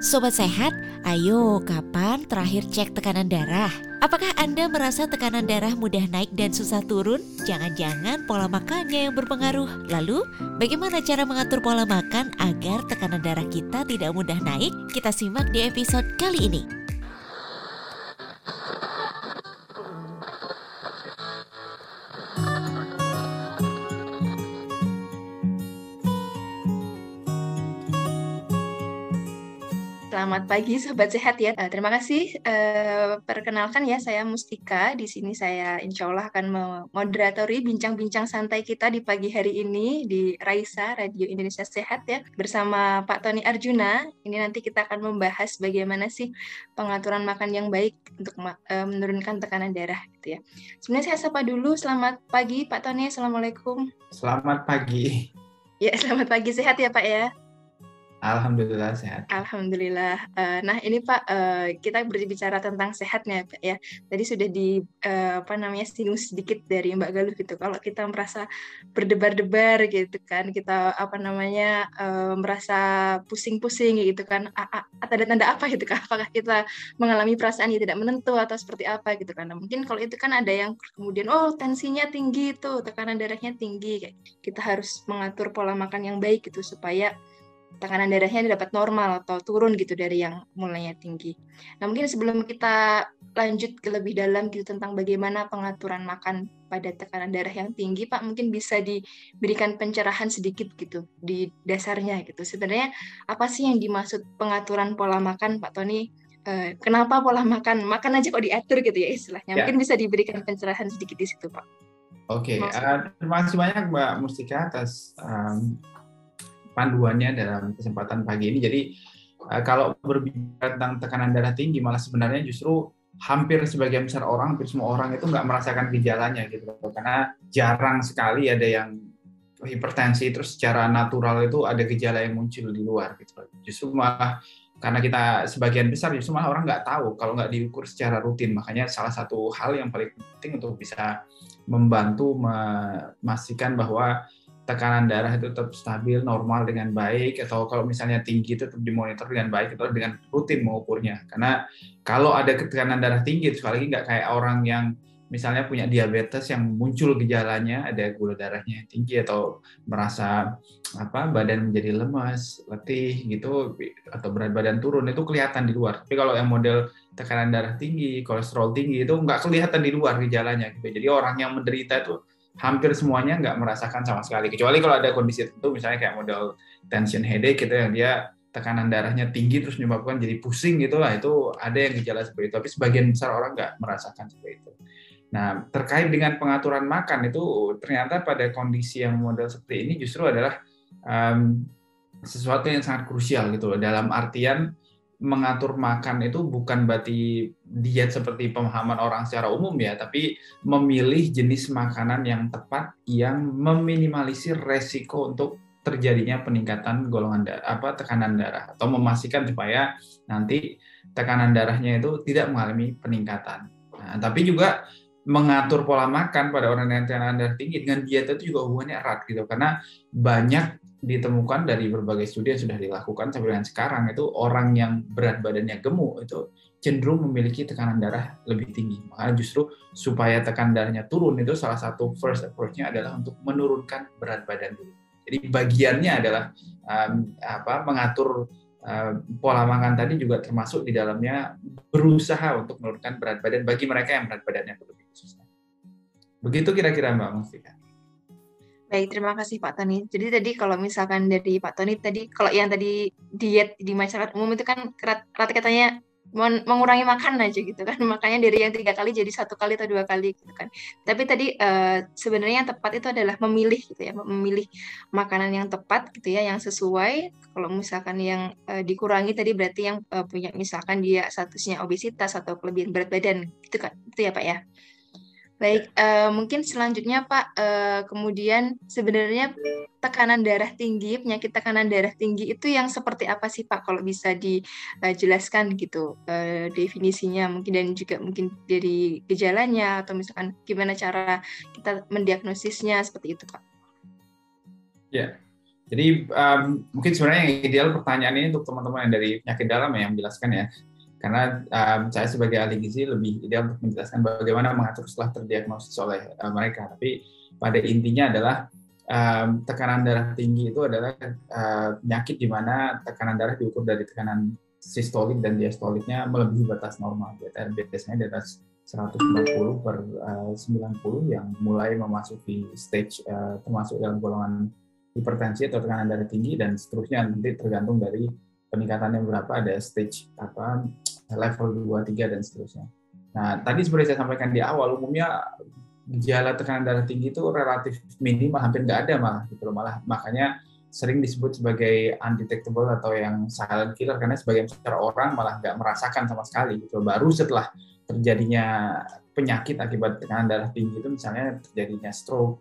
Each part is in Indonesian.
Sobat sehat, ayo kapan terakhir cek tekanan darah? Apakah Anda merasa tekanan darah mudah naik dan susah turun? Jangan-jangan pola makannya yang berpengaruh. Lalu, bagaimana cara mengatur pola makan agar tekanan darah kita tidak mudah naik? Kita simak di episode kali ini. Selamat pagi Sobat Sehat ya. Uh, terima kasih. Uh, perkenalkan ya, saya Mustika. Di sini saya insya Allah akan memoderatori bincang-bincang santai kita di pagi hari ini di Raisa, Radio Indonesia Sehat ya. Bersama Pak Tony Arjuna. Ini nanti kita akan membahas bagaimana sih pengaturan makan yang baik untuk uh, menurunkan tekanan darah gitu ya. Sebenarnya saya sapa dulu. Selamat pagi Pak Tony. Assalamualaikum. Selamat pagi. Ya, selamat pagi. Sehat ya Pak ya? Alhamdulillah sehat. Alhamdulillah. Uh, nah ini Pak, uh, kita berbicara tentang sehatnya Pak ya. Tadi sudah di uh, apa namanya singgung sedikit dari Mbak Galuh gitu. Kalau kita merasa berdebar-debar gitu kan, kita apa namanya uh, merasa pusing-pusing gitu kan. Ada tanda apa gitu kan? Apakah kita mengalami perasaan yang tidak menentu atau seperti apa gitu kan? Nah, mungkin kalau itu kan ada yang kemudian oh tensinya tinggi tuh, tekanan darahnya tinggi. Kita harus mengatur pola makan yang baik gitu supaya tekanan darahnya dapat normal atau turun gitu dari yang mulainya tinggi. Nah mungkin sebelum kita lanjut ke lebih dalam gitu tentang bagaimana pengaturan makan pada tekanan darah yang tinggi, Pak mungkin bisa diberikan pencerahan sedikit gitu di dasarnya gitu. Sebenarnya apa sih yang dimaksud pengaturan pola makan, Pak Tony? Eh, kenapa pola makan? Makan aja kok diatur gitu ya istilahnya. Ya. Mungkin bisa diberikan pencerahan sedikit di situ, Pak. Oke, okay. uh, terima kasih banyak Mbak Mustika atas um, panduannya dalam kesempatan pagi ini. Jadi uh, kalau berbicara tentang tekanan darah tinggi, malah sebenarnya justru hampir sebagian besar orang, hampir semua orang itu nggak merasakan gejalanya gitu, karena jarang sekali ada yang hipertensi terus secara natural itu ada gejala yang muncul di luar gitu. Justru malah karena kita sebagian besar justru malah orang nggak tahu kalau nggak diukur secara rutin. Makanya salah satu hal yang paling penting untuk bisa membantu memastikan bahwa tekanan darah itu tetap stabil, normal dengan baik, atau kalau misalnya tinggi itu tetap dimonitor dengan baik, atau dengan rutin mengukurnya. Karena kalau ada tekanan darah tinggi, sekali lagi nggak kayak orang yang misalnya punya diabetes yang muncul gejalanya, ada gula darahnya tinggi atau merasa apa badan menjadi lemas, letih gitu, atau berat badan turun itu kelihatan di luar. Tapi kalau yang model tekanan darah tinggi, kolesterol tinggi itu nggak kelihatan di luar gejalanya gitu. Jadi orang yang menderita itu hampir semuanya nggak merasakan sama sekali. Kecuali kalau ada kondisi tertentu misalnya kayak model tension headache gitu yang dia tekanan darahnya tinggi terus menyebabkan jadi pusing gitu lah itu ada yang gejala seperti itu. Tapi sebagian besar orang nggak merasakan seperti itu. Nah terkait dengan pengaturan makan itu ternyata pada kondisi yang model seperti ini justru adalah um, sesuatu yang sangat krusial gitu dalam artian mengatur makan itu bukan berarti diet seperti pemahaman orang secara umum ya, tapi memilih jenis makanan yang tepat yang meminimalisir resiko untuk terjadinya peningkatan golongan darah, apa tekanan darah atau memastikan supaya nanti tekanan darahnya itu tidak mengalami peningkatan. Nah, tapi juga mengatur pola makan pada orang yang tekanan darah tinggi dengan diet itu juga hubungannya erat gitu karena banyak ditemukan dari berbagai studi yang sudah dilakukan sampai dengan sekarang itu orang yang berat badannya gemuk itu cenderung memiliki tekanan darah lebih tinggi. Makanya justru supaya tekanan darahnya turun itu salah satu first approach-nya adalah untuk menurunkan berat badan dulu. Jadi bagiannya adalah um, apa mengatur uh, pola makan tadi juga termasuk di dalamnya berusaha untuk menurunkan berat badan bagi mereka yang berat badannya lebih susah. Begitu kira-kira Mbak Mustika. Baik, terima kasih Pak Tony. Jadi tadi kalau misalkan dari Pak Tony tadi kalau yang tadi diet di masyarakat umum itu kan rata katanya mengurangi makan aja gitu kan. Makanya dari yang tiga kali jadi satu kali atau dua kali gitu kan. Tapi tadi uh, sebenarnya yang tepat itu adalah memilih gitu ya memilih makanan yang tepat gitu ya yang sesuai. Kalau misalkan yang uh, dikurangi tadi berarti yang uh, punya misalkan dia statusnya obesitas atau kelebihan berat badan gitu kan. Itu ya pak ya Baik, uh, mungkin selanjutnya Pak, uh, kemudian sebenarnya tekanan darah tinggi, penyakit tekanan darah tinggi itu yang seperti apa sih Pak? Kalau bisa dijelaskan gitu uh, definisinya, mungkin dan juga mungkin dari gejalanya atau misalkan gimana cara kita mendiagnosisnya seperti itu Pak? Ya, Jadi um, mungkin sebenarnya yang ideal pertanyaan ini untuk teman-teman yang dari penyakit dalam ya, yang menjelaskan ya. Karena um, saya sebagai ahli gizi lebih ideal untuk menjelaskan bagaimana mengatur setelah terdiagnosis oleh uh, mereka. Tapi pada intinya adalah um, tekanan darah tinggi itu adalah uh, penyakit di mana tekanan darah diukur dari tekanan sistolik dan diastoliknya melebihi batas normal. Biasanya di atas 190 per uh, 90 yang mulai memasuki stage uh, termasuk dalam golongan hipertensi atau tekanan darah tinggi dan seterusnya nanti tergantung dari peningkatannya berapa ada stage apa level 2 3 dan seterusnya. Nah, tadi seperti saya sampaikan di awal umumnya gejala tekanan darah tinggi itu relatif minim hampir nggak ada malah gitu loh. Malah makanya sering disebut sebagai undetectable atau yang silent killer karena sebagian besar orang malah nggak merasakan sama sekali gitu baru setelah terjadinya penyakit akibat tekanan darah tinggi itu misalnya terjadinya stroke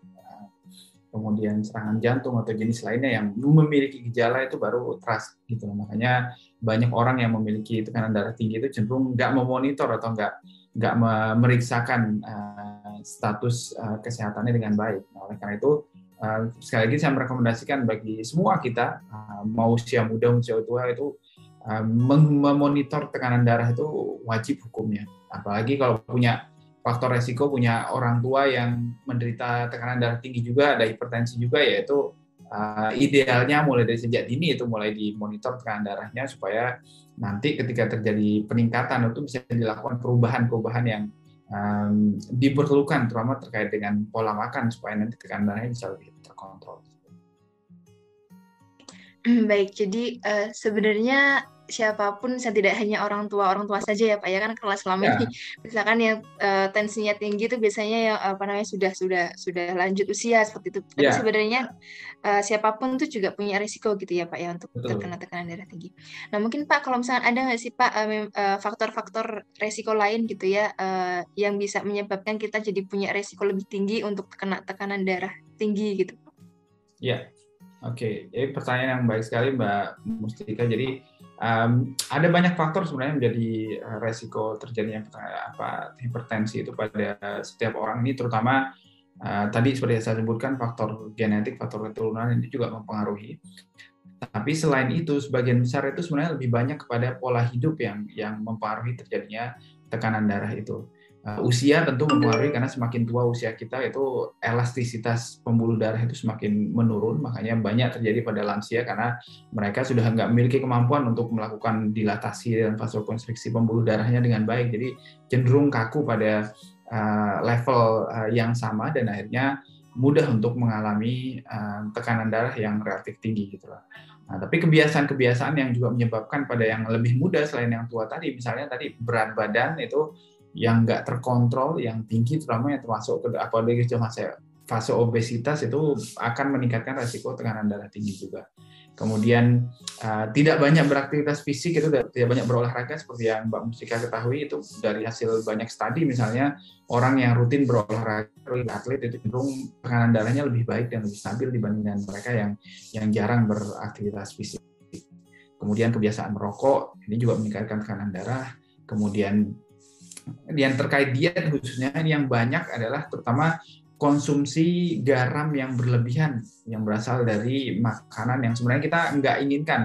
kemudian serangan jantung atau jenis lainnya yang memiliki gejala itu baru terasa gitu makanya banyak orang yang memiliki tekanan darah tinggi itu cenderung nggak memonitor atau nggak nggak memeriksakan uh, status uh, kesehatannya dengan baik. Nah, oleh karena itu uh, sekali lagi saya merekomendasikan bagi semua kita uh, mau usia muda usia tua itu uh, memonitor tekanan darah itu wajib hukumnya. Apalagi kalau punya faktor resiko punya orang tua yang menderita tekanan darah tinggi juga ada hipertensi juga yaitu uh, idealnya mulai dari sejak dini itu mulai dimonitor tekanan darahnya supaya nanti ketika terjadi peningkatan itu bisa dilakukan perubahan-perubahan yang um, diperlukan terutama terkait dengan pola makan supaya nanti tekanan darahnya bisa lebih terkontrol. Baik, jadi uh, sebenarnya siapa pun saya tidak hanya orang tua orang tua saja ya pak ya kan kalau selama ya. ini misalkan yang uh, tensinya tinggi itu biasanya yang apa namanya sudah sudah sudah lanjut usia seperti itu tapi ya. sebenarnya uh, siapa pun itu juga punya risiko gitu ya pak ya untuk Betul. terkena tekanan darah tinggi nah mungkin pak kalau misalnya ada nggak sih pak uh, faktor-faktor resiko lain gitu ya uh, yang bisa menyebabkan kita jadi punya resiko lebih tinggi untuk terkena tekanan darah tinggi gitu ya Oke, okay. jadi pertanyaan yang baik sekali Mbak Mustika. Jadi um, ada banyak faktor sebenarnya menjadi eh, resiko terjadinya apa hipertensi itu pada setiap orang ini terutama uh, tadi seperti yang saya sebutkan faktor genetik faktor keturunan ini juga mempengaruhi. Tapi selain itu sebagian besar itu sebenarnya lebih banyak kepada pola hidup yang yang mempengaruhi terjadinya tekanan darah itu Uh, usia tentu mempengaruhi karena semakin tua usia kita itu elastisitas pembuluh darah itu semakin menurun makanya banyak terjadi pada lansia karena mereka sudah nggak memiliki kemampuan untuk melakukan dilatasi dan vasokonstriksi pembuluh darahnya dengan baik jadi cenderung kaku pada uh, level uh, yang sama dan akhirnya mudah untuk mengalami uh, tekanan darah yang relatif tinggi gitu lah. Nah, tapi kebiasaan-kebiasaan yang juga menyebabkan pada yang lebih muda selain yang tua tadi, misalnya tadi berat badan itu yang nggak terkontrol, yang tinggi terutama yang termasuk ke apalagi fase fase obesitas itu akan meningkatkan resiko tekanan darah tinggi juga. Kemudian uh, tidak banyak beraktivitas fisik itu tidak banyak berolahraga seperti yang Mbak Mustika ketahui itu dari hasil banyak studi misalnya orang yang rutin berolahraga atlet itu cenderung tekanan darahnya lebih baik dan lebih stabil dibandingkan mereka yang yang jarang beraktivitas fisik. Kemudian kebiasaan merokok ini juga meningkatkan tekanan darah. Kemudian yang terkait diet khususnya yang banyak adalah terutama konsumsi garam yang berlebihan yang berasal dari makanan yang sebenarnya kita nggak inginkan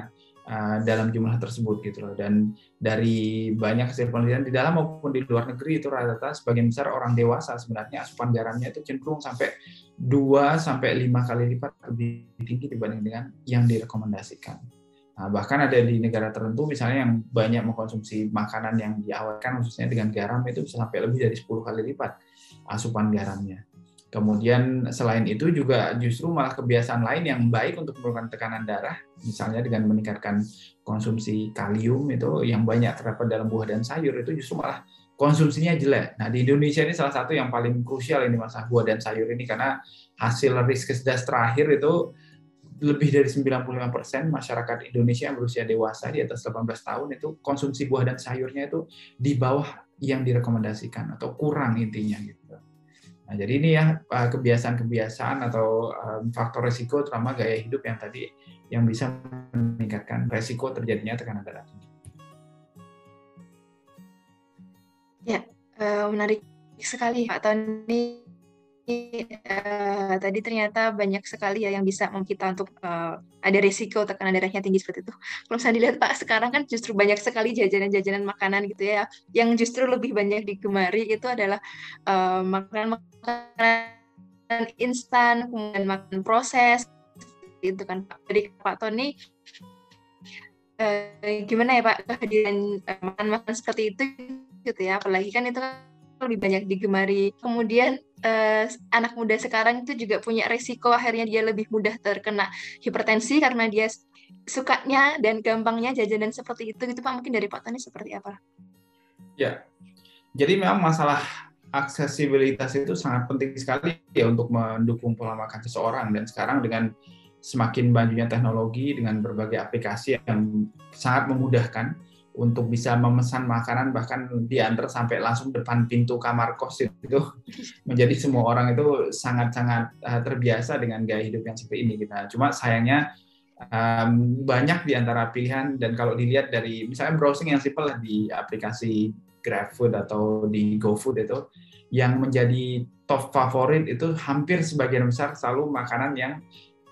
uh, dalam jumlah tersebut gitu loh dan dari banyak hasil penelitian di dalam maupun di luar negeri itu rata-rata sebagian besar orang dewasa sebenarnya asupan garamnya itu cenderung sampai 2 sampai 5 kali lipat lebih tinggi dibanding dengan yang direkomendasikan. Nah, bahkan ada di negara tertentu misalnya yang banyak mengkonsumsi makanan yang diawetkan khususnya dengan garam itu bisa sampai lebih dari 10 kali lipat asupan garamnya. Kemudian selain itu juga justru malah kebiasaan lain yang baik untuk menurunkan tekanan darah, misalnya dengan meningkatkan konsumsi kalium itu yang banyak terdapat dalam buah dan sayur itu justru malah konsumsinya jelek. Nah di Indonesia ini salah satu yang paling krusial ini masalah buah dan sayur ini karena hasil risk terakhir itu lebih dari 95% masyarakat Indonesia yang berusia dewasa di atas 18 tahun itu konsumsi buah dan sayurnya itu di bawah yang direkomendasikan atau kurang intinya gitu. Nah, jadi ini ya eh, kebiasaan-kebiasaan atau faktor resiko terutama gaya hidup yang tadi yang bisa meningkatkan resiko terjadinya tekanan darah tinggi. Ya, eh, menarik sekali Pak Tony uh, tadi ternyata banyak sekali ya yang bisa kita untuk uh, ada risiko tekanan darahnya tinggi seperti itu. Kalau misalnya dilihat Pak, sekarang kan justru banyak sekali jajanan-jajanan makanan gitu ya, yang justru lebih banyak digemari itu adalah makanan-makanan instan, kemudian makanan proses, gitu kan Pak. Jadi Pak Tony, uh, gimana ya Pak kehadiran uh, makan-makan seperti itu gitu ya, apalagi kan itu kan lebih banyak digemari. Kemudian eh, anak muda sekarang itu juga punya resiko akhirnya dia lebih mudah terkena hipertensi karena dia sukanya dan gampangnya jajanan seperti itu. Gitu Pak. Mungkin dari Pak Tani seperti apa? Ya, jadi memang masalah aksesibilitas itu sangat penting sekali ya untuk mendukung pola makan seseorang. Dan sekarang dengan semakin majunya teknologi dengan berbagai aplikasi yang sangat memudahkan untuk bisa memesan makanan bahkan diantar sampai langsung depan pintu kamar kos itu menjadi semua orang itu sangat-sangat uh, terbiasa dengan gaya hidup yang seperti ini kita. Cuma sayangnya um, banyak di antara pilihan dan kalau dilihat dari misalnya browsing yang simpel di aplikasi GrabFood atau di GoFood itu yang menjadi top favorit itu hampir sebagian besar selalu makanan yang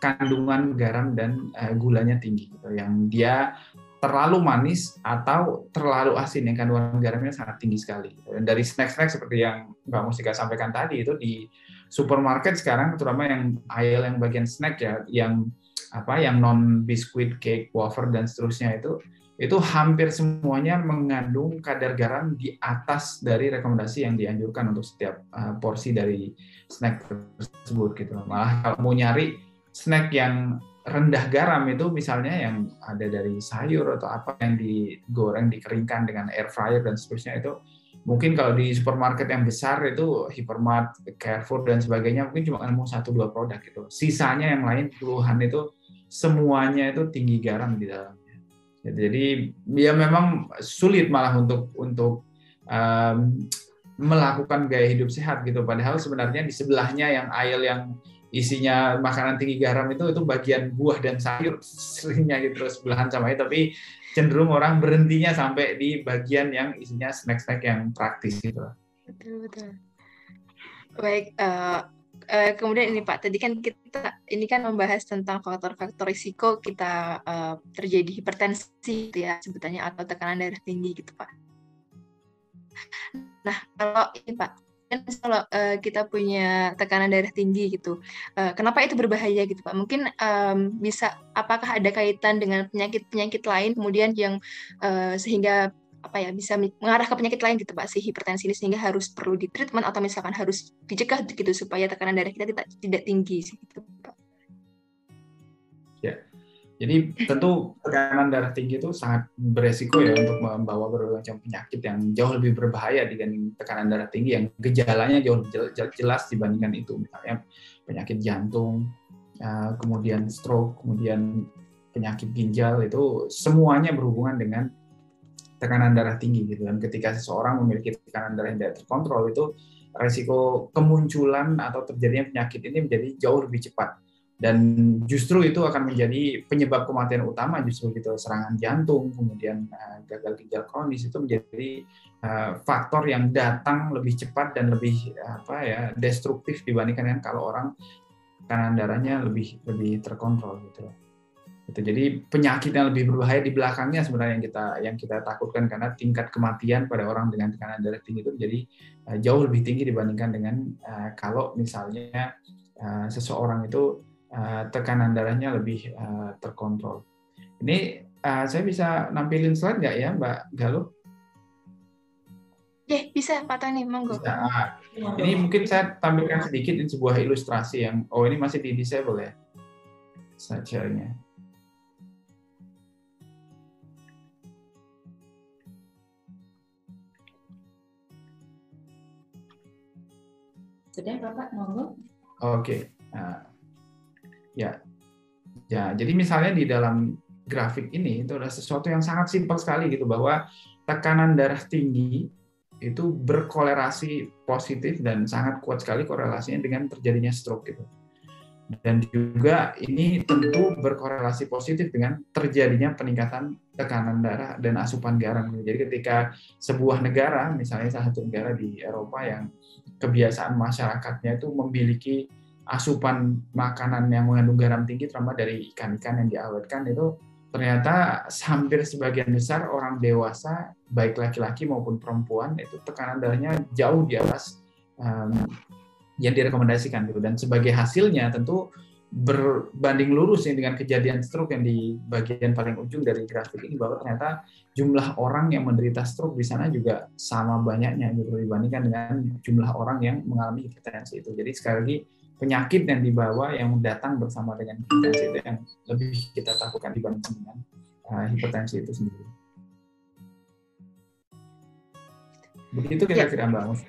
kandungan garam dan uh, gulanya tinggi gitu. yang dia terlalu manis atau terlalu asin yang kandungan garamnya sangat tinggi sekali. Dan dari snack-snack seperti yang Mbak Mustika sampaikan tadi itu di supermarket sekarang terutama yang aisle yang bagian snack ya yang apa yang non biskuit, cake, wafer dan seterusnya itu itu hampir semuanya mengandung kadar garam di atas dari rekomendasi yang dianjurkan untuk setiap uh, porsi dari snack tersebut gitu. Malah kalau mau nyari snack yang rendah garam itu misalnya yang ada dari sayur atau apa yang digoreng dikeringkan dengan air fryer dan seterusnya itu mungkin kalau di supermarket yang besar itu Hypermart, Carrefour dan sebagainya mungkin cuma nemu satu dua produk gitu. Sisanya yang lain puluhan itu semuanya itu tinggi garam di dalamnya. Jadi ya memang sulit malah untuk untuk um, melakukan gaya hidup sehat gitu. Padahal sebenarnya di sebelahnya yang aisle yang isinya makanan tinggi garam itu itu bagian buah dan sayur seringnya gitu sebelahan sama itu tapi cenderung orang berhentinya sampai di bagian yang isinya snack-snack yang praktis gitu. Betul betul. Baik, uh, uh, kemudian ini Pak, tadi kan kita ini kan membahas tentang faktor-faktor risiko kita uh, terjadi hipertensi gitu ya sebutannya atau tekanan darah tinggi gitu Pak. Nah kalau ini Pak kalau uh, kita punya tekanan darah tinggi gitu, uh, kenapa itu berbahaya gitu Pak? Mungkin um, bisa apakah ada kaitan dengan penyakit-penyakit lain kemudian yang uh, sehingga apa ya bisa mengarah ke penyakit lain gitu Pak si hipertensi ini sehingga harus perlu di treatment atau misalkan harus dicegah gitu supaya tekanan darah kita tidak tidak tinggi gitu Pak. Jadi tentu tekanan darah tinggi itu sangat beresiko ya untuk membawa berbagai macam penyakit yang jauh lebih berbahaya dibanding tekanan darah tinggi yang gejalanya jauh lebih jelas dibandingkan itu. Misalnya penyakit jantung, ya, kemudian stroke, kemudian penyakit ginjal itu semuanya berhubungan dengan tekanan darah tinggi gitu. Dan ketika seseorang memiliki tekanan darah yang tidak terkontrol itu resiko kemunculan atau terjadinya penyakit ini menjadi jauh lebih cepat dan justru itu akan menjadi penyebab kematian utama justru gitu serangan jantung kemudian uh, gagal ginjal kronis itu menjadi uh, faktor yang datang lebih cepat dan lebih apa ya destruktif dibandingkan dengan kalau orang kanan darahnya lebih lebih terkontrol gitu itu jadi penyakit yang lebih berbahaya di belakangnya sebenarnya yang kita yang kita takutkan karena tingkat kematian pada orang dengan tekanan darah tinggi itu jadi uh, jauh lebih tinggi dibandingkan dengan uh, kalau misalnya uh, seseorang itu Eh, tekanan darahnya lebih uh, terkontrol. Ini uh, saya bisa nampilin slide nggak ya, Mbak Galuh? Ya, bisa Pak Tani, monggo. Bisa. Ah, ini mungkin saya tampilkan sedikit ini sebuah ilustrasi yang, oh ini masih di disable ya, saja-nya. Sudah Bapak, monggo. Oke. Okay. Nah, Ya, ya. Jadi misalnya di dalam grafik ini itu ada sesuatu yang sangat simpel sekali gitu bahwa tekanan darah tinggi itu berkolerasi positif dan sangat kuat sekali korelasinya dengan terjadinya stroke gitu. dan juga ini tentu berkorelasi positif dengan terjadinya peningkatan tekanan darah dan asupan garam. Jadi ketika sebuah negara, misalnya salah satu negara di Eropa yang kebiasaan masyarakatnya itu memiliki asupan makanan yang mengandung garam tinggi, terutama dari ikan-ikan yang diawetkan itu ternyata hampir sebagian besar orang dewasa, baik laki-laki maupun perempuan, itu tekanan darahnya jauh di atas um, yang direkomendasikan gitu dan sebagai hasilnya tentu berbanding lurus ini dengan kejadian stroke yang di bagian paling ujung dari grafik ini bahwa ternyata jumlah orang yang menderita stroke di sana juga sama banyaknya gitu dibandingkan dengan jumlah orang yang mengalami hipertensi itu. Jadi sekali lagi penyakit yang dibawa yang datang bersama dengan hipertensi itu yang lebih kita takutkan dibandingkan dengan uh, hipertensi itu sendiri. Begitu kira-kira Mbak Mus.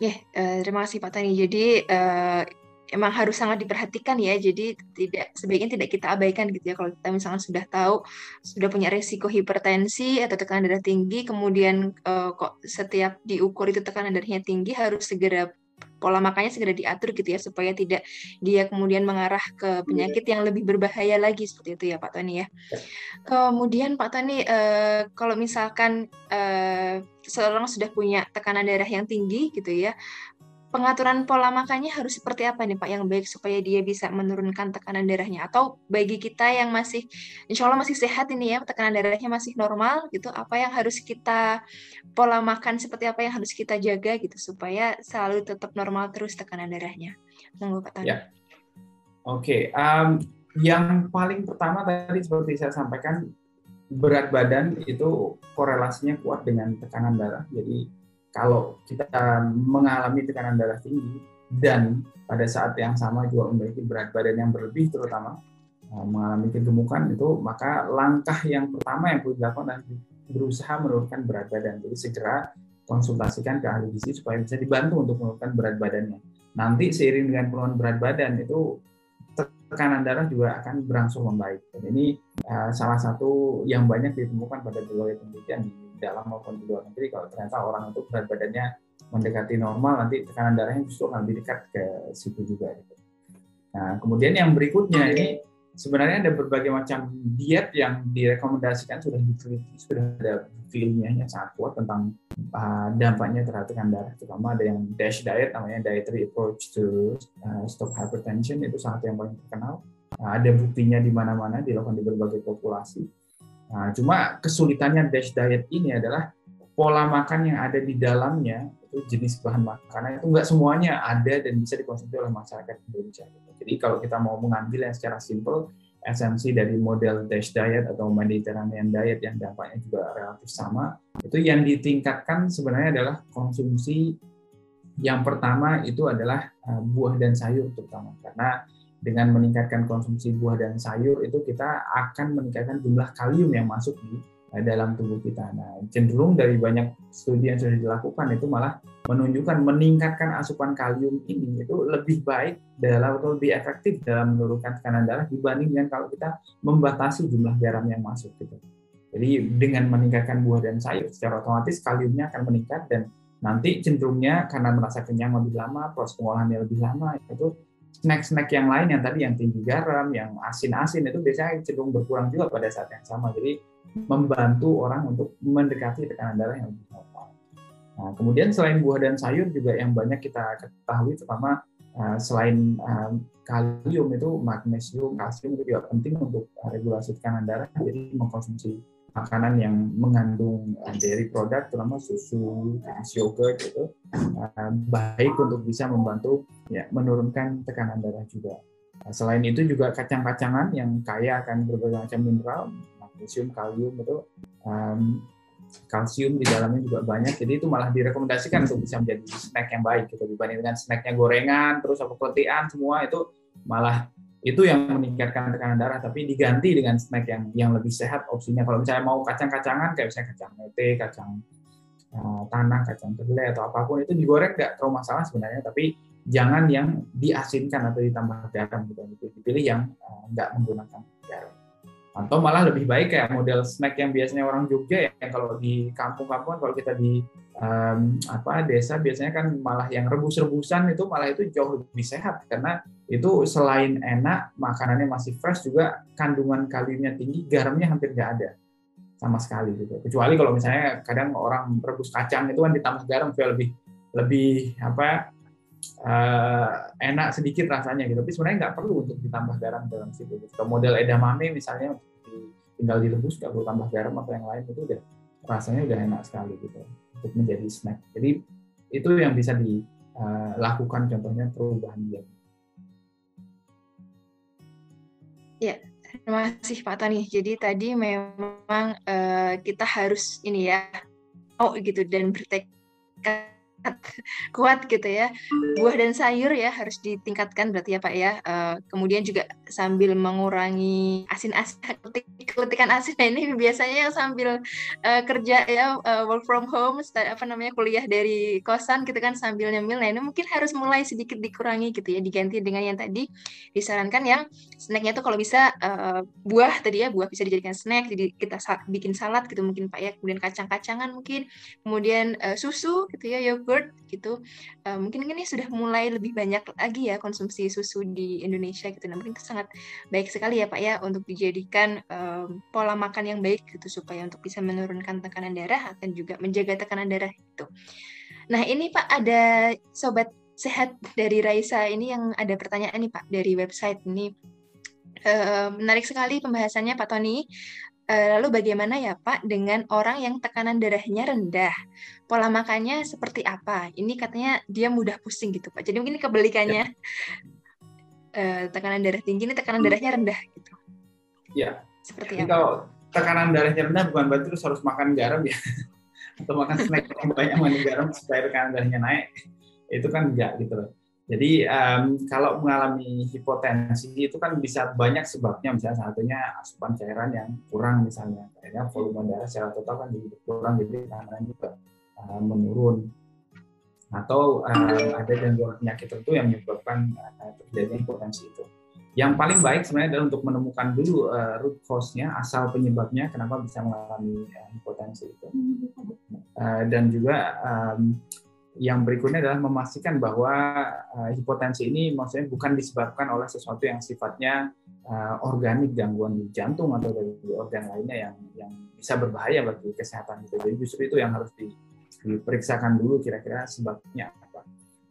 Ya, uh, terima kasih Pak Tani. Jadi uh, emang harus sangat diperhatikan ya. Jadi tidak sebaiknya tidak kita abaikan gitu ya. Kalau kita misalnya sudah tahu sudah punya resiko hipertensi atau tekanan darah tinggi, kemudian uh, kok setiap diukur itu tekanan darahnya tinggi, harus segera pola makannya segera diatur gitu ya supaya tidak dia kemudian mengarah ke penyakit yang lebih berbahaya lagi seperti itu ya Pak Tony ya. Kemudian Pak Tony eh, kalau misalkan eh, seorang sudah punya tekanan darah yang tinggi gitu ya, pengaturan pola makannya harus seperti apa nih Pak yang baik supaya dia bisa menurunkan tekanan darahnya atau bagi kita yang masih insya Allah masih sehat ini ya tekanan darahnya masih normal gitu apa yang harus kita pola makan seperti apa yang harus kita jaga gitu supaya selalu tetap normal terus tekanan darahnya monggo Pak Tani. Ya. Oke, okay. um, yang paling pertama tadi seperti saya sampaikan berat badan itu korelasinya kuat dengan tekanan darah jadi kalau kita mengalami tekanan darah tinggi dan pada saat yang sama juga memiliki berat badan yang berlebih terutama eh, mengalami kegemukan itu maka langkah yang pertama yang perlu dilakukan adalah berusaha menurunkan berat badan. Jadi segera konsultasikan ke ahli gizi supaya bisa dibantu untuk menurunkan berat badannya. Nanti seiring dengan penurunan berat badan itu tekanan darah juga akan berangsur membaik. Dan ini uh, salah satu yang banyak ditemukan pada berbagai penelitian di dalam maupun di luar negeri kalau ternyata orang itu berat badannya mendekati normal nanti tekanan darahnya justru akan lebih dekat ke situ juga gitu. Nah kemudian yang berikutnya ini sebenarnya ada berbagai macam diet yang direkomendasikan sudah diteliti sudah ada ilmiahnya sangat kuat tentang uh, dampaknya terhadap tekanan darah terutama ada yang DASH diet namanya dietary approach to uh, stop hypertension itu sangat yang paling terkenal. Uh, ada buktinya di mana-mana dilakukan di berbagai populasi Nah, cuma kesulitannya dash diet ini adalah pola makan yang ada di dalamnya itu jenis bahan makanan itu enggak semuanya ada dan bisa dikonsumsi oleh masyarakat Indonesia. Jadi kalau kita mau mengambil yang secara simple esensi dari model dash diet atau Mediterranean diet yang dampaknya juga relatif sama, itu yang ditingkatkan sebenarnya adalah konsumsi yang pertama itu adalah eh, buah dan sayur terutama karena dengan meningkatkan konsumsi buah dan sayur itu kita akan meningkatkan jumlah kalium yang masuk di eh, dalam tubuh kita. Nah, cenderung dari banyak studi yang sudah dilakukan itu malah menunjukkan meningkatkan asupan kalium ini itu lebih baik dalam atau lebih efektif dalam menurunkan tekanan darah dibanding dengan kalau kita membatasi jumlah garam yang masuk gitu. Jadi dengan meningkatkan buah dan sayur secara otomatis kaliumnya akan meningkat dan nanti cenderungnya karena merasa kenyang lebih lama, proses pengolahannya lebih lama itu snack-snack yang lain yang tadi yang tinggi garam, yang asin-asin itu biasanya cenderung berkurang juga pada saat yang sama. Jadi membantu orang untuk mendekati tekanan darah yang lebih normal. Nah, kemudian selain buah dan sayur juga yang banyak kita ketahui, terutama uh, selain uh, kalium itu magnesium, kalsium itu juga penting untuk regulasi tekanan darah. Jadi mengkonsumsi makanan yang mengandung uh, dairy produk, terutama susu, yogurt itu uh, baik untuk bisa membantu ya menurunkan tekanan darah juga. Nah, selain itu juga kacang-kacangan yang kaya akan berbagai macam mineral, magnesium, kalium itu um, kalsium di dalamnya juga banyak. Jadi itu malah direkomendasikan untuk bisa menjadi snack yang baik gitu dibanding dengan snacknya gorengan, terus apa semua itu malah itu yang meningkatkan tekanan darah tapi diganti dengan snack yang yang lebih sehat opsinya. Kalau misalnya mau kacang-kacangan kayak misalnya kacang mete kacang uh, tanah kacang kedelai atau apa pun itu digoreng nggak terlalu masalah sebenarnya tapi jangan yang diasinkan atau ditambah garam gitu. Dipilih yang uh, menggunakan garam. Atau malah lebih baik kayak model snack yang biasanya orang Jogja ya kalau di kampung-kampung kalau kita di um, apa desa biasanya kan malah yang rebus-rebusan itu malah itu jauh lebih sehat. Karena itu selain enak makanannya masih fresh juga kandungan kaliumnya tinggi garamnya hampir nggak ada sama sekali gitu. Kecuali kalau misalnya kadang orang rebus kacang itu kan ditambah garam supaya lebih lebih apa uh, enak sedikit rasanya gitu. Tapi sebenarnya nggak perlu untuk ditambah garam dalam situ gitu. model edamame misalnya tinggal direbus nggak perlu tambah garam atau yang lain itu udah rasanya udah enak sekali gitu untuk menjadi snack. Jadi itu yang bisa dilakukan uh, contohnya perubahan diet ya terima kasih Pak Tani. Jadi tadi memang uh, kita harus ini ya oh gitu dan bertekad kuat gitu ya. Buah dan sayur ya harus ditingkatkan berarti ya Pak ya. Uh, kemudian juga sambil mengurangi asin-asin, keletikan asin nah, ini biasanya sambil uh, kerja ya uh, work from home, apa namanya kuliah dari kosan gitu kan sambil nyemil. Nah ini mungkin harus mulai sedikit dikurangi gitu ya, diganti dengan yang tadi disarankan yang snacknya tuh kalau bisa uh, buah tadi ya buah bisa dijadikan snack, jadi kita bikin salad gitu mungkin Pak ya. Kemudian kacang-kacangan mungkin, kemudian uh, susu gitu ya yogurt yogurt gitu uh, mungkin ini sudah mulai lebih banyak lagi ya konsumsi susu di Indonesia gitu. Nah mungkin itu sangat baik sekali ya Pak ya untuk dijadikan um, pola makan yang baik gitu supaya untuk bisa menurunkan tekanan darah akan juga menjaga tekanan darah itu nah ini Pak ada sobat sehat dari Raisa ini yang ada pertanyaan nih Pak dari website ini. Uh, menarik sekali pembahasannya Pak Tony lalu bagaimana ya Pak dengan orang yang tekanan darahnya rendah? Pola makannya seperti apa? Ini katanya dia mudah pusing gitu Pak. Jadi mungkin kebalikannya ya. tekanan darah tinggi ini tekanan darahnya rendah gitu. Ya. Seperti Jadi apa? Kalau tekanan darahnya rendah bukan berarti terus harus makan garam ya. Atau makan snack yang banyak mandi garam supaya tekanan darahnya naik. Itu kan enggak gitu loh. Jadi um, kalau mengalami hipotensi itu kan bisa banyak sebabnya, misalnya satunya asupan cairan yang kurang misalnya, akhirnya volume darah secara total kan jadi kurang, jadi tekanan juga uh, menurun. Atau um, ada gangguan penyakit tertentu yang menyebabkan uh, terjadinya hipotensi itu. Yang paling baik sebenarnya adalah untuk menemukan dulu uh, root cause-nya, asal penyebabnya kenapa bisa mengalami uh, hipotensi itu. Uh, dan juga um, yang berikutnya adalah memastikan bahwa uh, hipotensi ini maksudnya bukan disebabkan oleh sesuatu yang sifatnya uh, organik gangguan di jantung atau dari organ lainnya yang yang bisa berbahaya bagi kesehatan kita. Jadi justru itu yang harus di, diperiksakan dulu kira-kira sebabnya apa.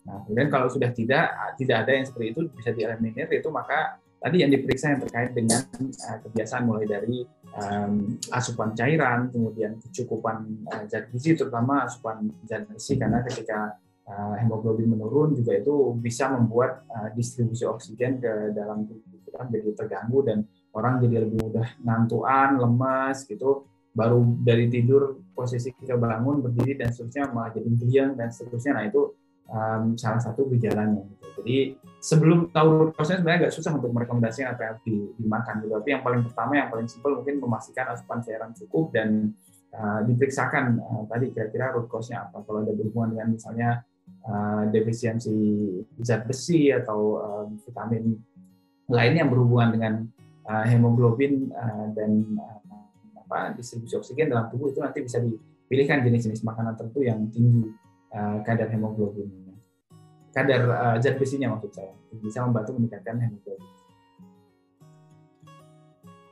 Nah, kemudian kalau sudah tidak tidak ada yang seperti itu bisa dieliminir itu maka tadi yang diperiksa yang terkait dengan uh, kebiasaan mulai dari um, asupan cairan, kemudian kecukupan uh, zat gizi, terutama asupan zat besi karena ketika uh, hemoglobin menurun juga itu bisa membuat uh, distribusi oksigen ke dalam tubuh kita menjadi terganggu dan orang jadi lebih mudah ngantuan, lemas gitu, baru dari tidur posisi kita bangun berdiri dan seterusnya malah jadi geliang dan seterusnya. Nah itu um, salah satu gejalanya. Gitu. Jadi sebelum tahu prosesnya sebenarnya agak susah untuk merekomendasikan apa yang di, dimakan. Gitu. Tapi yang paling pertama, yang paling simpel mungkin memastikan asupan cairan cukup dan uh, diperiksakan uh, tadi kira-kira root cause-nya apa. Kalau ada berhubungan dengan misalnya uh, defisiensi zat besi atau uh, vitamin lain yang berhubungan dengan uh, hemoglobin uh, dan uh, apa distribusi oksigen dalam tubuh itu nanti bisa dipilihkan jenis-jenis makanan tertentu yang tinggi uh, kadar hemoglobin kadar uh, zat besinya maksud saya bisa membantu meningkatkan hemoglobin.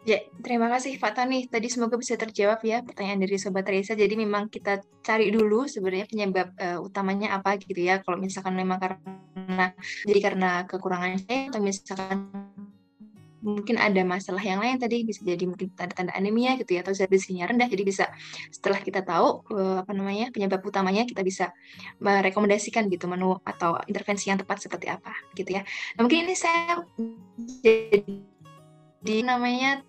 Ya, terima kasih Pak Tani. Tadi semoga bisa terjawab ya pertanyaan dari Sobat Reza. Jadi memang kita cari dulu sebenarnya penyebab uh, utamanya apa gitu ya. Kalau misalkan memang karena jadi karena kekurangan atau misalkan mungkin ada masalah yang lain tadi bisa jadi mungkin tanda-tanda anemia gitu ya atau zat besinya rendah. Jadi bisa setelah kita tahu uh, apa namanya penyebab utamanya kita bisa merekomendasikan gitu menu atau intervensi yang tepat seperti apa gitu ya. Nah, mungkin ini saya jadi namanya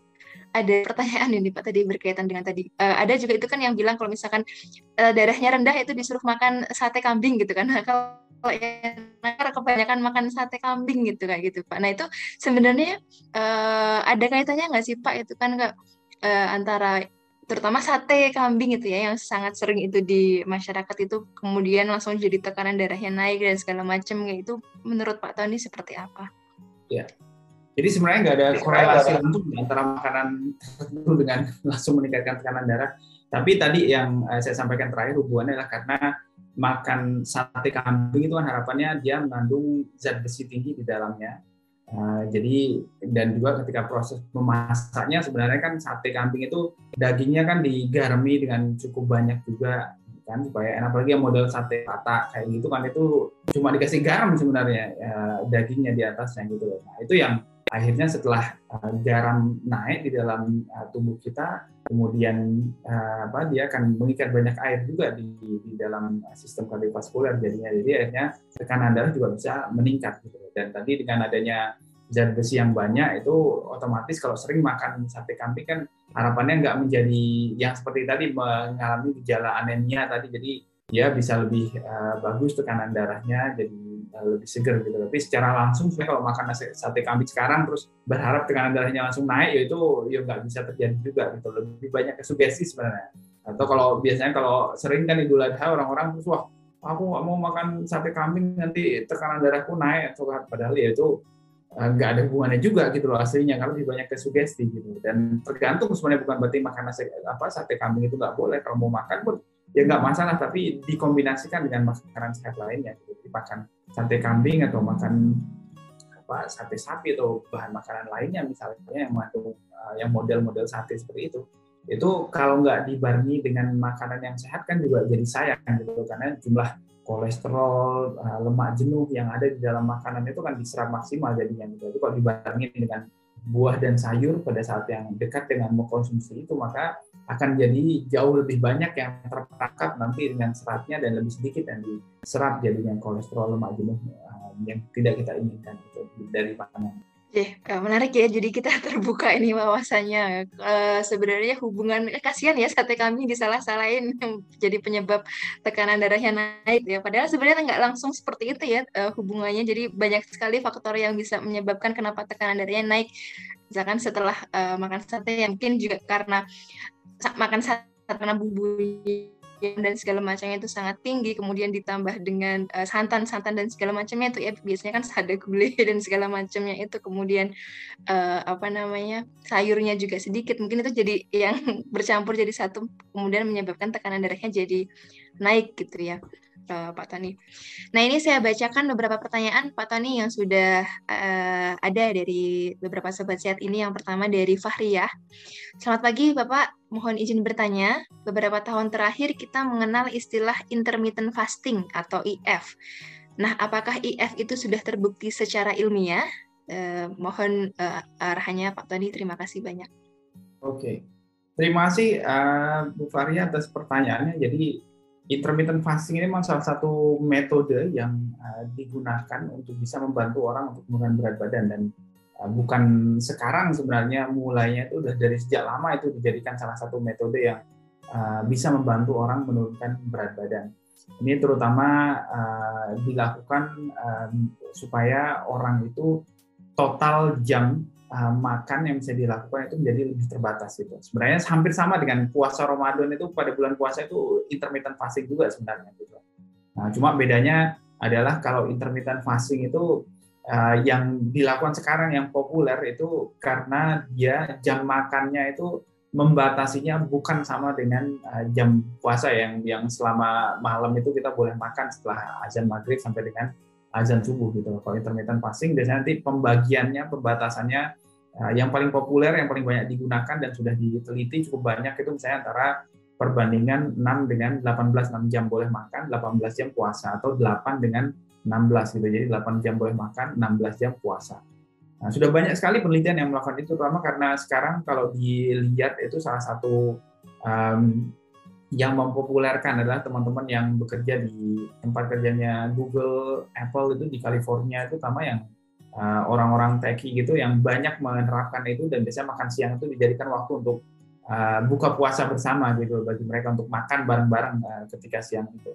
ada pertanyaan ini Pak tadi berkaitan dengan tadi. Uh, ada juga itu kan yang bilang kalau misalkan uh, darahnya rendah itu disuruh makan sate kambing gitu kan. Kalau kalau yang kebanyakan makan sate kambing gitu kayak gitu Pak. Nah itu sebenarnya uh, ada kaitannya nggak sih Pak itu kan nggak uh, antara terutama sate kambing itu ya yang sangat sering itu di masyarakat itu kemudian langsung jadi tekanan darahnya naik dan segala macam kayak itu menurut Pak Tony seperti apa? Ya, Jadi sebenarnya nggak ada korelasi langsung antara makanan tertentu dengan langsung meningkatkan tekanan darah. Tapi tadi yang eh, saya sampaikan terakhir hubungannya adalah karena makan sate kambing itu kan harapannya dia mengandung zat besi tinggi di dalamnya. Uh, jadi dan juga ketika proses memasaknya sebenarnya kan sate kambing itu dagingnya kan digarami dengan cukup banyak juga kan supaya enak. Apalagi yang model sate rata kayak gitu kan itu cuma dikasih garam sebenarnya ya, dagingnya di atasnya gitu loh. Nah, itu yang akhirnya setelah uh, garam naik di dalam uh, tubuh kita kemudian uh, apa dia akan mengikat banyak air juga di, di dalam sistem kardiovaskuler jadinya. Jadi akhirnya tekanan darah juga bisa meningkat gitu dan tadi dengan adanya zat besi yang banyak itu otomatis kalau sering makan sate kambing kan harapannya nggak menjadi yang seperti tadi mengalami gejala anemia tadi. Jadi dia bisa lebih uh, bagus tekanan darahnya jadi uh, lebih segar gitu. Tapi secara langsung sebenarnya kalau makan sate kambing sekarang terus berharap tekanan darahnya langsung naik ya itu ya nggak bisa terjadi juga gitu. Lebih banyak kesugesti sebenarnya. Atau kalau biasanya kalau sering kan idul adha orang-orang terus wah aku nggak mau makan sate kambing nanti tekanan darahku naik atau padahal ya itu nggak ada hubungannya juga gitu loh aslinya karena lebih banyak ke sugesti gitu. Dan tergantung sebenarnya bukan berarti makan nasi apa sate kambing itu nggak boleh. Kalau mau makan pun ya nggak masalah tapi dikombinasikan dengan makanan sehat lainnya gitu. makan sate kambing atau makan apa sate sapi atau bahan makanan lainnya misalnya yang uh, yang model-model sate seperti itu itu kalau nggak dibarengi dengan makanan yang sehat kan juga jadi sayang gitu. Karena jumlah kolesterol, eh, lemak jenuh yang ada di dalam makanan itu kan diserap maksimal jadinya gitu. Jadi kalau dibandingin dengan buah dan sayur pada saat yang dekat dengan mengkonsumsi itu maka akan jadi jauh lebih banyak yang terperangkap nanti dengan seratnya dan lebih sedikit yang diserap jadinya kolesterol lemak jenuh eh, yang tidak kita inginkan itu dari makanan. Okay, menarik ya. Jadi kita terbuka ini wawasannya. Uh, sebenarnya hubungan eh, kasihan ya sate kami disalah-salahin jadi penyebab tekanan darahnya naik ya. Padahal sebenarnya nggak langsung seperti itu ya uh, hubungannya. Jadi banyak sekali faktor yang bisa menyebabkan kenapa tekanan darahnya naik. Misalkan setelah uh, makan sate, ya mungkin juga karena makan sate karena bumbu dan segala macamnya itu sangat tinggi. Kemudian ditambah dengan uh, santan-santan dan segala macamnya itu ya biasanya kan ada gulai dan segala macamnya itu. Kemudian uh, apa namanya sayurnya juga sedikit. Mungkin itu jadi yang bercampur jadi satu kemudian menyebabkan tekanan darahnya jadi naik gitu ya Pak Tani. Nah ini saya bacakan beberapa pertanyaan Pak Tani yang sudah uh, ada dari beberapa sobat sehat ini. Yang pertama dari Fahriyah. Selamat pagi Bapak, mohon izin bertanya. Beberapa tahun terakhir kita mengenal istilah intermittent fasting atau IF. Nah apakah IF itu sudah terbukti secara ilmiah? Uh, mohon uh, arahannya Pak Tani. Terima kasih banyak. Oke. Okay. Terima kasih uh, Bu Faria atas pertanyaannya. Jadi intermittent fasting ini memang salah satu metode yang uh, digunakan untuk bisa membantu orang untuk menurunkan berat badan dan uh, bukan sekarang sebenarnya mulainya itu sudah dari sejak lama itu dijadikan salah satu metode yang uh, bisa membantu orang menurunkan berat badan. Ini terutama dilakukan supaya orang itu total jam uh, makan yang bisa dilakukan itu menjadi lebih terbatas gitu. Sebenarnya hampir sama dengan puasa Ramadan itu pada bulan puasa itu intermittent fasting juga sebenarnya gitu. Nah, cuma bedanya adalah kalau intermittent fasting itu uh, yang dilakukan sekarang yang populer itu karena dia jam makannya itu membatasinya bukan sama dengan uh, jam puasa yang yang selama malam itu kita boleh makan setelah azan maghrib sampai dengan azan subuh gitu. Kalau intermittent fasting biasanya nanti pembagiannya, pembatasannya uh, yang paling populer, yang paling banyak digunakan dan sudah diteliti cukup banyak itu misalnya antara perbandingan 6 dengan 18 6 jam boleh makan, 18 jam puasa atau 8 dengan 16 gitu. Jadi 8 jam boleh makan, 16 jam puasa. Nah, sudah banyak sekali penelitian yang melakukan itu terutama karena sekarang kalau dilihat itu salah satu um, yang mempopulerkan adalah teman-teman yang bekerja di tempat kerjanya Google, Apple itu di California itu sama yang uh, orang-orang techie gitu yang banyak menerapkan itu dan biasanya makan siang itu dijadikan waktu untuk uh, buka puasa bersama gitu bagi mereka untuk makan bareng-bareng uh, ketika siang itu.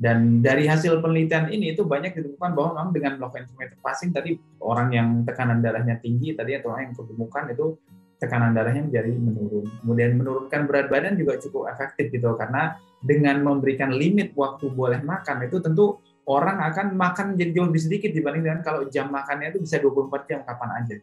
Dan dari hasil penelitian ini itu banyak ditemukan bahwa memang dengan melakukan intermittent fasting tadi orang yang tekanan darahnya tinggi tadi atau orang yang kegemukan itu tekanan darahnya menjadi menurun. Kemudian menurunkan berat badan juga cukup efektif gitu karena dengan memberikan limit waktu boleh makan itu tentu orang akan makan jadi jauh lebih sedikit dibanding dengan kalau jam makannya itu bisa 24 jam kapan aja.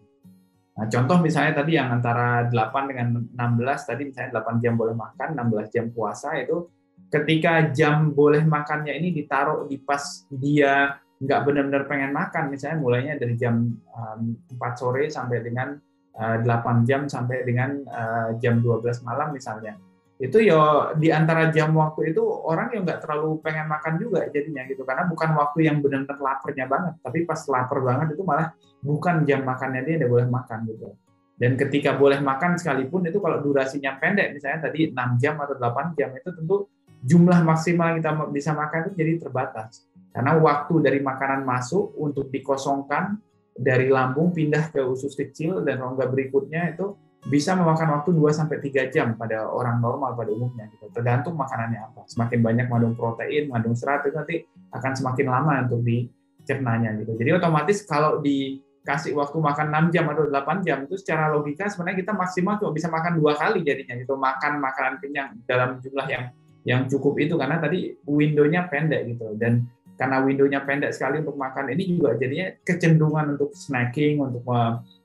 Nah, contoh misalnya tadi yang antara 8 dengan 16 tadi misalnya 8 jam boleh makan, 16 jam puasa itu ketika jam boleh makannya ini ditaruh di pas dia nggak benar-benar pengen makan misalnya mulainya dari jam um, 4 sore sampai dengan 8 jam sampai dengan uh, jam 12 malam misalnya. Itu ya di antara jam waktu itu orang yang nggak terlalu pengen makan juga jadinya gitu. Karena bukan waktu yang benar-benar laparnya banget. Tapi pas lapar banget itu malah bukan jam makannya dia dia boleh makan gitu. Dan ketika boleh makan sekalipun itu kalau durasinya pendek misalnya tadi 6 jam atau 8 jam itu tentu jumlah maksimal kita bisa makan itu jadi terbatas. Karena waktu dari makanan masuk untuk dikosongkan dari lambung pindah ke usus kecil dan rongga berikutnya itu bisa memakan waktu 2 sampai 3 jam pada orang normal pada umumnya gitu. Tergantung makanannya apa. Semakin banyak mengandung protein, mengandung serat itu nanti akan semakin lama untuk dicernanya gitu. Jadi otomatis kalau dikasih waktu makan 6 jam atau 8 jam itu secara logika sebenarnya kita maksimal cuma bisa makan dua kali jadinya gitu. Makan makanan kenyang dalam jumlah yang yang cukup itu karena tadi window-nya pendek gitu dan karena windownya pendek sekali untuk makan ini juga jadinya kecenderungan untuk snacking untuk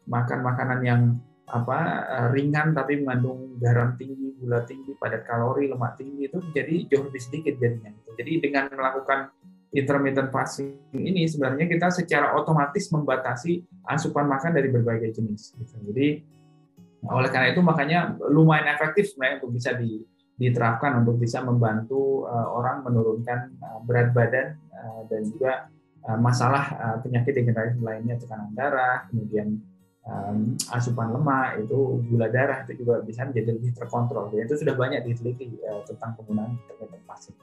makan makanan yang apa eh, ringan tapi mengandung garam tinggi, gula tinggi, padat kalori, lemak tinggi itu jadi jauh lebih sedikit jadinya. Jadi dengan melakukan intermittent fasting ini sebenarnya kita secara otomatis membatasi asupan makan dari berbagai jenis. Gitu. Jadi oleh karena itu makanya lumayan efektif sebenarnya untuk bisa di, diterapkan untuk bisa membantu uh, orang menurunkan uh, berat badan uh, dan juga masalah penyakit degeneratif lainnya tekanan darah, kemudian um, asupan lemak itu gula darah itu juga bisa menjadi lebih terkontrol. Dan itu sudah banyak diteliti uh, tentang penggunaan intermittent fasting.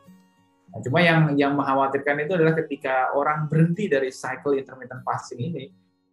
Nah, cuma yang yang mengkhawatirkan itu adalah ketika orang berhenti dari cycle intermittent fasting ini,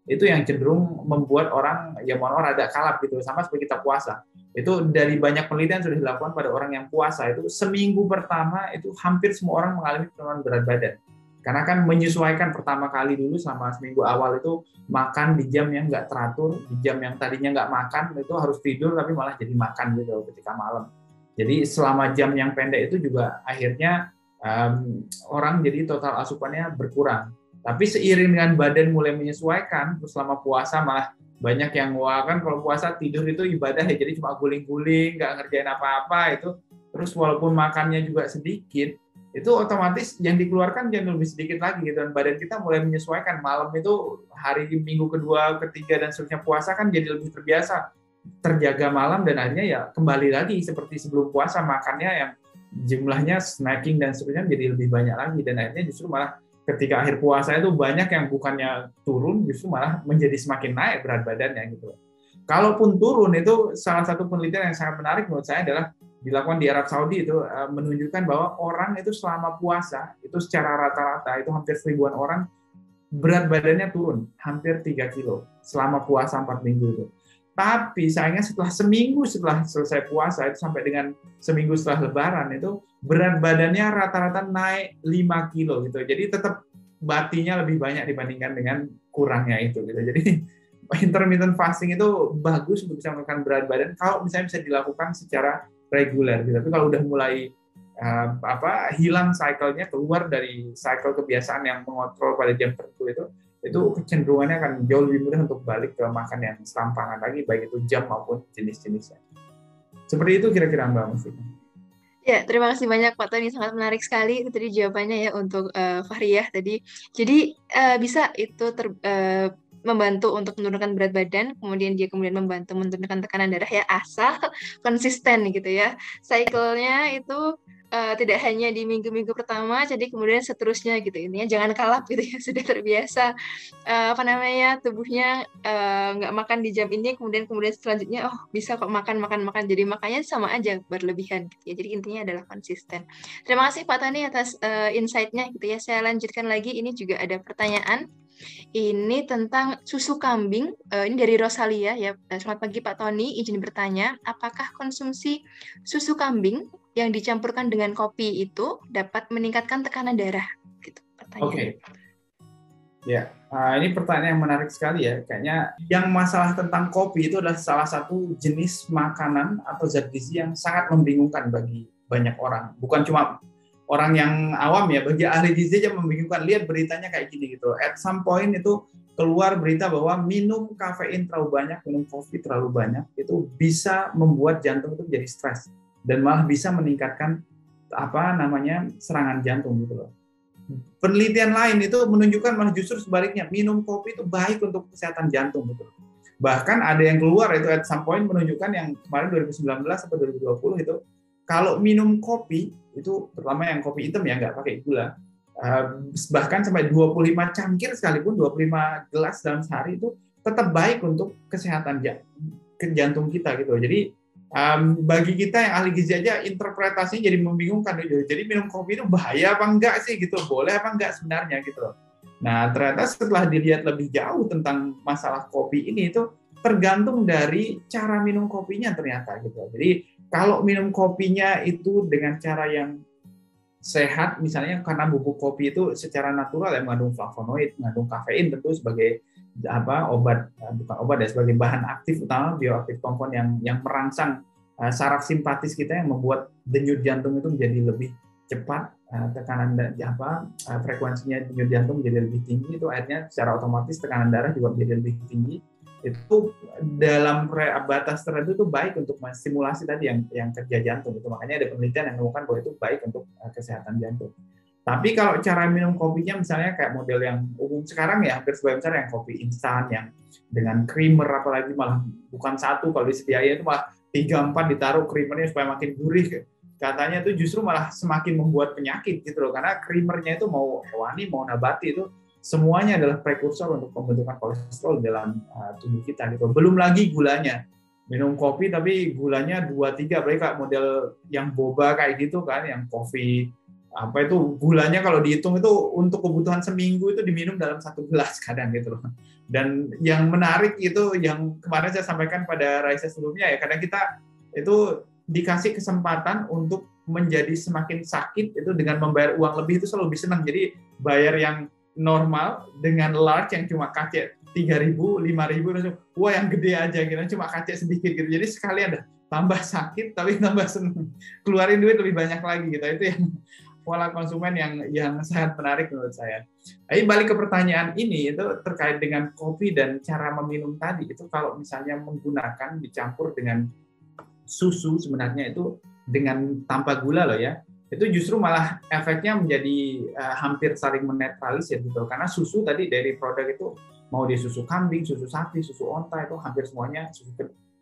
itu yang cenderung membuat orang ya mohon rada kalap gitu. Sama seperti kita puasa. Itu dari banyak penelitian sudah dilakukan pada orang yang puasa. Itu seminggu pertama itu hampir semua orang mengalami penurunan berat badan. Karena kan menyesuaikan pertama kali dulu selama seminggu awal itu makan di jam yang nggak teratur di jam yang tadinya nggak makan itu harus tidur tapi malah jadi makan gitu ketika malam. Jadi selama jam yang pendek itu juga akhirnya um, orang jadi total asupannya berkurang tapi seiring dengan badan mulai menyesuaikan terus selama puasa malah banyak yang wah kan kalau puasa tidur itu ibadah ya jadi cuma guling-guling nggak ngerjain apa-apa itu. Terus walaupun makannya juga sedikit itu otomatis yang dikeluarkan jadi lebih sedikit lagi gitu dan badan kita mulai menyesuaikan. Malam itu hari minggu kedua ketiga dan seterusnya puasa kan jadi lebih terbiasa. Terjaga malam dan akhirnya ya kembali lagi seperti sebelum puasa makannya yang jumlahnya snacking dan seterusnya jadi lebih banyak lagi dan akhirnya justru malah ketika akhir puasa itu banyak yang bukannya turun justru malah menjadi semakin naik berat badannya gitu. Kalaupun turun itu salah satu penelitian yang sangat menarik menurut saya adalah dilakukan di Arab Saudi itu eh, menunjukkan bahwa orang itu selama puasa itu secara rata-rata itu hampir seribuan orang berat badannya turun hampir 3 kilo selama puasa 4 minggu itu. Tapi sayangnya setelah seminggu setelah selesai puasa itu sampai dengan seminggu setelah lebaran itu berat badannya rata-rata naik 5 kilo gitu. Jadi tetap batinya lebih banyak dibandingkan dengan kurangnya itu gitu. Jadi intermittent fasting itu bagus untuk bisa menurunkan berat badan kalau misalnya bisa dilakukan secara reguler gitu. Tapi kalau udah mulai uh, apa hilang cycle-nya keluar dari cycle kebiasaan yang mengontrol pada jam tertentu itu itu kecenderungannya akan jauh lebih mudah untuk balik ke makan yang serampangan lagi, baik itu jam maupun jenis-jenisnya. Seperti itu kira-kira Mbak Mustika. Ya, terima kasih banyak Pak Tony, sangat menarik sekali itu tadi jawabannya ya untuk uh, Fahriyah tadi. Jadi uh, bisa itu ter, uh, membantu untuk menurunkan berat badan, kemudian dia kemudian membantu menurunkan tekanan darah ya asal konsisten gitu ya. Cycle-nya itu uh, tidak hanya di minggu-minggu pertama, jadi kemudian seterusnya gitu ini jangan kalap gitu ya sudah terbiasa uh, apa namanya tubuhnya uh, nggak makan di jam ini, kemudian kemudian selanjutnya oh bisa kok makan makan makan jadi makanya sama aja berlebihan gitu ya. Jadi intinya adalah konsisten. Terima kasih Pak Tani atas uh, insight-nya gitu ya. Saya lanjutkan lagi ini juga ada pertanyaan. Ini tentang susu kambing. Uh, ini dari Rosalia ya. Selamat pagi Pak Tony. Izin bertanya, apakah konsumsi susu kambing yang dicampurkan dengan kopi itu dapat meningkatkan tekanan darah? Gitu Oke. Okay. Ya, uh, ini pertanyaan yang menarik sekali ya. Kayaknya yang masalah tentang kopi itu adalah salah satu jenis makanan atau zat gizi yang sangat membingungkan bagi banyak orang. Bukan cuma orang yang awam ya, bagi ahli gizi aja membingungkan. Lihat beritanya kayak gini gitu. At some point itu keluar berita bahwa minum kafein terlalu banyak, minum kopi terlalu banyak itu bisa membuat jantung itu menjadi stres dan malah bisa meningkatkan apa namanya serangan jantung gitu loh. Penelitian lain itu menunjukkan malah justru sebaliknya minum kopi itu baik untuk kesehatan jantung gitu. Bahkan ada yang keluar itu at some point menunjukkan yang kemarin 2019 atau 2020 itu kalau minum kopi itu terutama yang kopi hitam ya nggak pakai gula bahkan sampai 25 cangkir sekalipun 25 gelas dalam sehari itu tetap baik untuk kesehatan jantung kita gitu. Jadi um, bagi kita yang ahli gizi aja interpretasinya jadi membingungkan. Jadi minum kopi itu bahaya apa enggak sih gitu? Boleh apa enggak sebenarnya gitu Nah, ternyata setelah dilihat lebih jauh tentang masalah kopi ini itu tergantung dari cara minum kopinya ternyata gitu. Jadi kalau minum kopinya itu dengan cara yang sehat misalnya karena bubuk kopi itu secara natural ya mengandung flavonoid, mengandung kafein tentu sebagai apa obat eh, bukan obat ya sebagai bahan aktif utama bioaktif kompon yang yang merangsang uh, saraf simpatis kita yang membuat denyut jantung itu menjadi lebih cepat uh, tekanan apa uh, frekuensinya denyut jantung menjadi lebih tinggi itu akhirnya secara otomatis tekanan darah juga menjadi lebih tinggi itu dalam batas tertentu itu baik untuk stimulasi tadi yang yang kerja jantung itu makanya ada penelitian yang menemukan bahwa itu baik untuk eh, kesehatan jantung. Tapi kalau cara minum kopinya misalnya kayak model yang umum sekarang ya hampir sebagian besar yang kopi instan yang dengan creamer apalagi malah bukan satu kalau disediain itu malah tiga empat ditaruh creamernya supaya makin gurih katanya itu justru malah semakin membuat penyakit gitu loh karena creamernya itu mau hewani mau nabati itu semuanya adalah prekursor untuk pembentukan kolesterol dalam uh, tubuh kita gitu. Belum lagi gulanya. Minum kopi tapi gulanya 2 3 apalagi model yang boba kayak gitu kan, yang kopi apa itu gulanya kalau dihitung itu untuk kebutuhan seminggu itu diminum dalam satu gelas kadang gitu loh. Dan yang menarik itu yang kemarin saya sampaikan pada Raisa sebelumnya ya, kadang kita itu dikasih kesempatan untuk menjadi semakin sakit itu dengan membayar uang lebih itu selalu lebih senang. Jadi bayar yang normal dengan large yang cuma kacek 3000, 5000 langsung wah yang gede aja gitu cuma kacek sedikit gitu. Jadi sekali ada tambah sakit tapi tambah seneng. Keluarin duit lebih banyak lagi gitu. Itu yang pola konsumen yang yang sangat menarik menurut saya. Tapi balik ke pertanyaan ini itu terkait dengan kopi dan cara meminum tadi itu kalau misalnya menggunakan dicampur dengan susu sebenarnya itu dengan tanpa gula loh ya itu justru malah efeknya menjadi uh, hampir saling menetralisir gitu karena susu tadi dari produk itu mau di susu kambing, susu sapi, susu onta itu hampir semuanya susu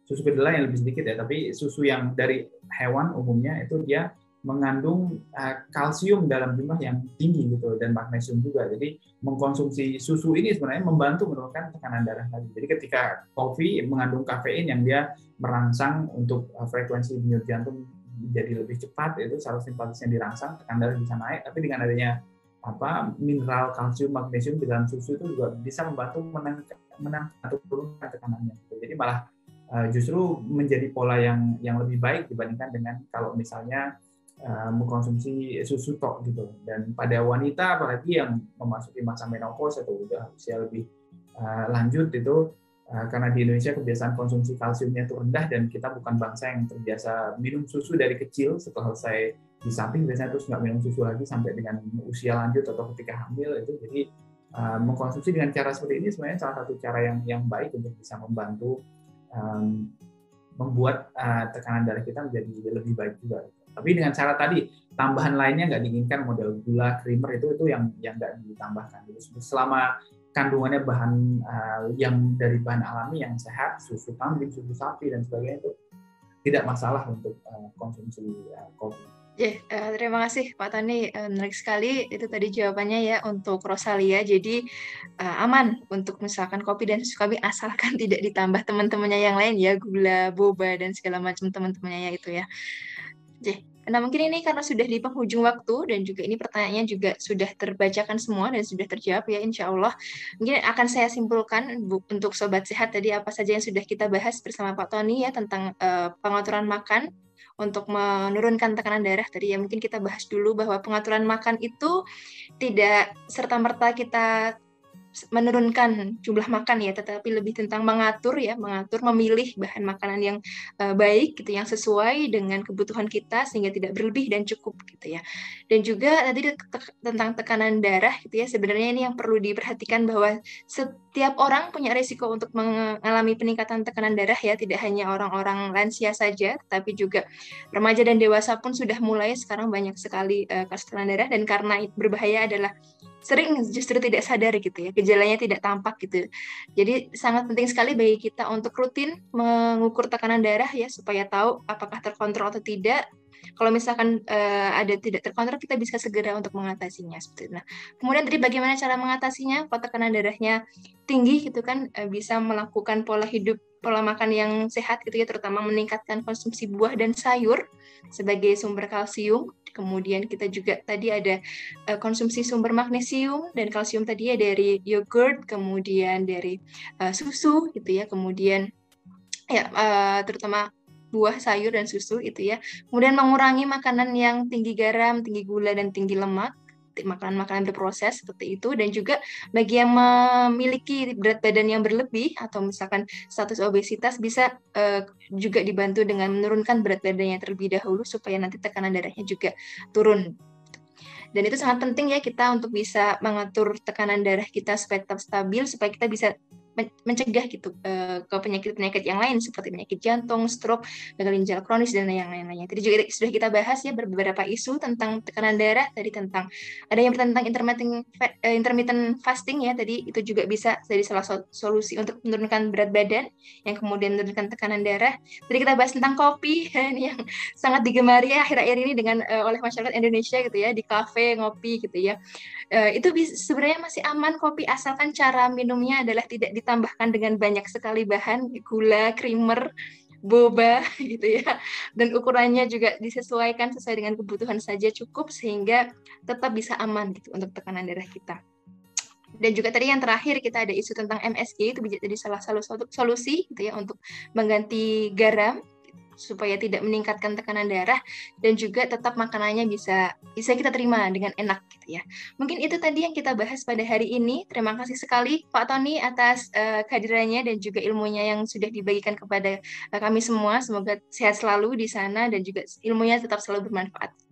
susu kedelai yang lebih sedikit ya tapi susu yang dari hewan umumnya itu dia mengandung uh, kalsium dalam jumlah yang tinggi gitu dan magnesium juga. Jadi mengkonsumsi susu ini sebenarnya membantu menurunkan tekanan darah tadi jadi ketika kopi mengandung kafein yang dia merangsang untuk uh, frekuensi denyut jantung jadi lebih cepat itu saraf simpatisnya dirangsang tekan darah bisa naik. Tapi dengan adanya apa mineral kalsium magnesium di dalam susu itu juga bisa membantu menang atau turunkan tekanannya jadi malah uh, justru menjadi pola yang yang lebih baik dibandingkan dengan kalau misalnya uh, mengkonsumsi susu tok gitu. Dan pada wanita apalagi yang memasuki masa menopause atau udah usia lebih uh, lanjut itu Eh, karena di Indonesia kebiasaan konsumsi kalsiumnya itu rendah dan kita bukan bangsa yang terbiasa minum susu dari kecil. Setelah saya di samping biasanya terus nggak minum susu lagi sampai dengan usia lanjut atau ketika hamil itu. Jadi uh, mengkonsumsi dengan cara seperti ini sebenarnya salah satu cara yang yang baik untuk bisa membantu um, membuat uh, tekanan darah kita menjadi lebih baik juga. Tapi dengan cara tadi tambahan lainnya nggak diinginkan model gula, creamer itu itu yang yang nggak ditambahkan. Jadi selama kandungannya bahan uh, yang dari bahan alami yang sehat, susu kambing, susu sapi dan sebagainya itu tidak masalah untuk uh, konsumsi uh, kopi. Ya, uh, terima kasih Pak Tani. Uh, menarik sekali itu tadi jawabannya ya untuk Rosalia. Jadi uh, aman untuk misalkan kopi dan susu kambing asalkan tidak ditambah teman-temannya yang lain ya, gula, boba dan segala macam teman-temannya ya itu ya. Yeah. Nah, mungkin ini karena sudah di penghujung waktu dan juga ini pertanyaannya juga sudah terbacakan semua dan sudah terjawab ya insya Allah. Mungkin akan saya simpulkan untuk Sobat Sehat tadi apa saja yang sudah kita bahas bersama Pak Tony ya tentang uh, pengaturan makan untuk menurunkan tekanan darah tadi ya. Mungkin kita bahas dulu bahwa pengaturan makan itu tidak serta merta kita menurunkan jumlah makan ya, tetapi lebih tentang mengatur ya, mengatur memilih bahan makanan yang uh, baik gitu, yang sesuai dengan kebutuhan kita sehingga tidak berlebih dan cukup gitu ya. Dan juga tadi te tentang tekanan darah gitu ya, sebenarnya ini yang perlu diperhatikan bahwa setiap orang punya risiko untuk mengalami peningkatan tekanan darah ya, tidak hanya orang-orang lansia saja, tapi juga remaja dan dewasa pun sudah mulai sekarang banyak sekali uh, kasus tekanan darah dan karena berbahaya adalah sering justru tidak sadar gitu ya gejalanya tidak tampak gitu jadi sangat penting sekali bagi kita untuk rutin mengukur tekanan darah ya supaya tahu apakah terkontrol atau tidak kalau misalkan uh, ada tidak terkontrol kita bisa segera untuk mengatasinya seperti itu. Nah, kemudian tadi bagaimana cara mengatasinya? Kalau tekanan darahnya tinggi gitu kan uh, bisa melakukan pola hidup pola makan yang sehat gitu ya terutama meningkatkan konsumsi buah dan sayur sebagai sumber kalsium kemudian kita juga tadi ada uh, konsumsi sumber magnesium dan kalsium tadi ya dari yogurt kemudian dari uh, susu gitu ya kemudian ya uh, terutama buah, sayur dan susu itu ya. Kemudian mengurangi makanan yang tinggi garam, tinggi gula dan tinggi lemak makanan-makanan berproses seperti itu dan juga bagi yang memiliki berat badan yang berlebih atau misalkan status obesitas bisa uh, juga dibantu dengan menurunkan berat badannya terlebih dahulu supaya nanti tekanan darahnya juga turun. Dan itu sangat penting ya kita untuk bisa mengatur tekanan darah kita supaya tetap stabil supaya kita bisa mencegah gitu uh, ke penyakit-penyakit yang lain seperti penyakit jantung, stroke, gagal ginjal kronis dan yang lain-lainnya. Tadi juga sudah kita bahas ya beberapa isu tentang tekanan darah tadi tentang ada yang tentang intermittent uh, intermittent fasting ya tadi itu juga bisa jadi salah satu solusi untuk menurunkan berat badan yang kemudian menurunkan tekanan darah. Tadi kita bahas tentang kopi ini yang sangat digemari ya akhir-akhir ini dengan uh, oleh masyarakat Indonesia gitu ya di kafe ngopi gitu ya. Itu sebenarnya masih aman kopi asalkan cara minumnya adalah tidak di ditambahkan dengan banyak sekali bahan gula, creamer, boba gitu ya. Dan ukurannya juga disesuaikan sesuai dengan kebutuhan saja cukup sehingga tetap bisa aman gitu untuk tekanan darah kita. Dan juga tadi yang terakhir kita ada isu tentang MSG itu bisa jadi salah satu solusi gitu ya untuk mengganti garam supaya tidak meningkatkan tekanan darah dan juga tetap makanannya bisa bisa kita terima dengan enak gitu ya. Mungkin itu tadi yang kita bahas pada hari ini. Terima kasih sekali Pak Tony atas uh, kehadirannya dan juga ilmunya yang sudah dibagikan kepada uh, kami semua. Semoga sehat selalu di sana dan juga ilmunya tetap selalu bermanfaat.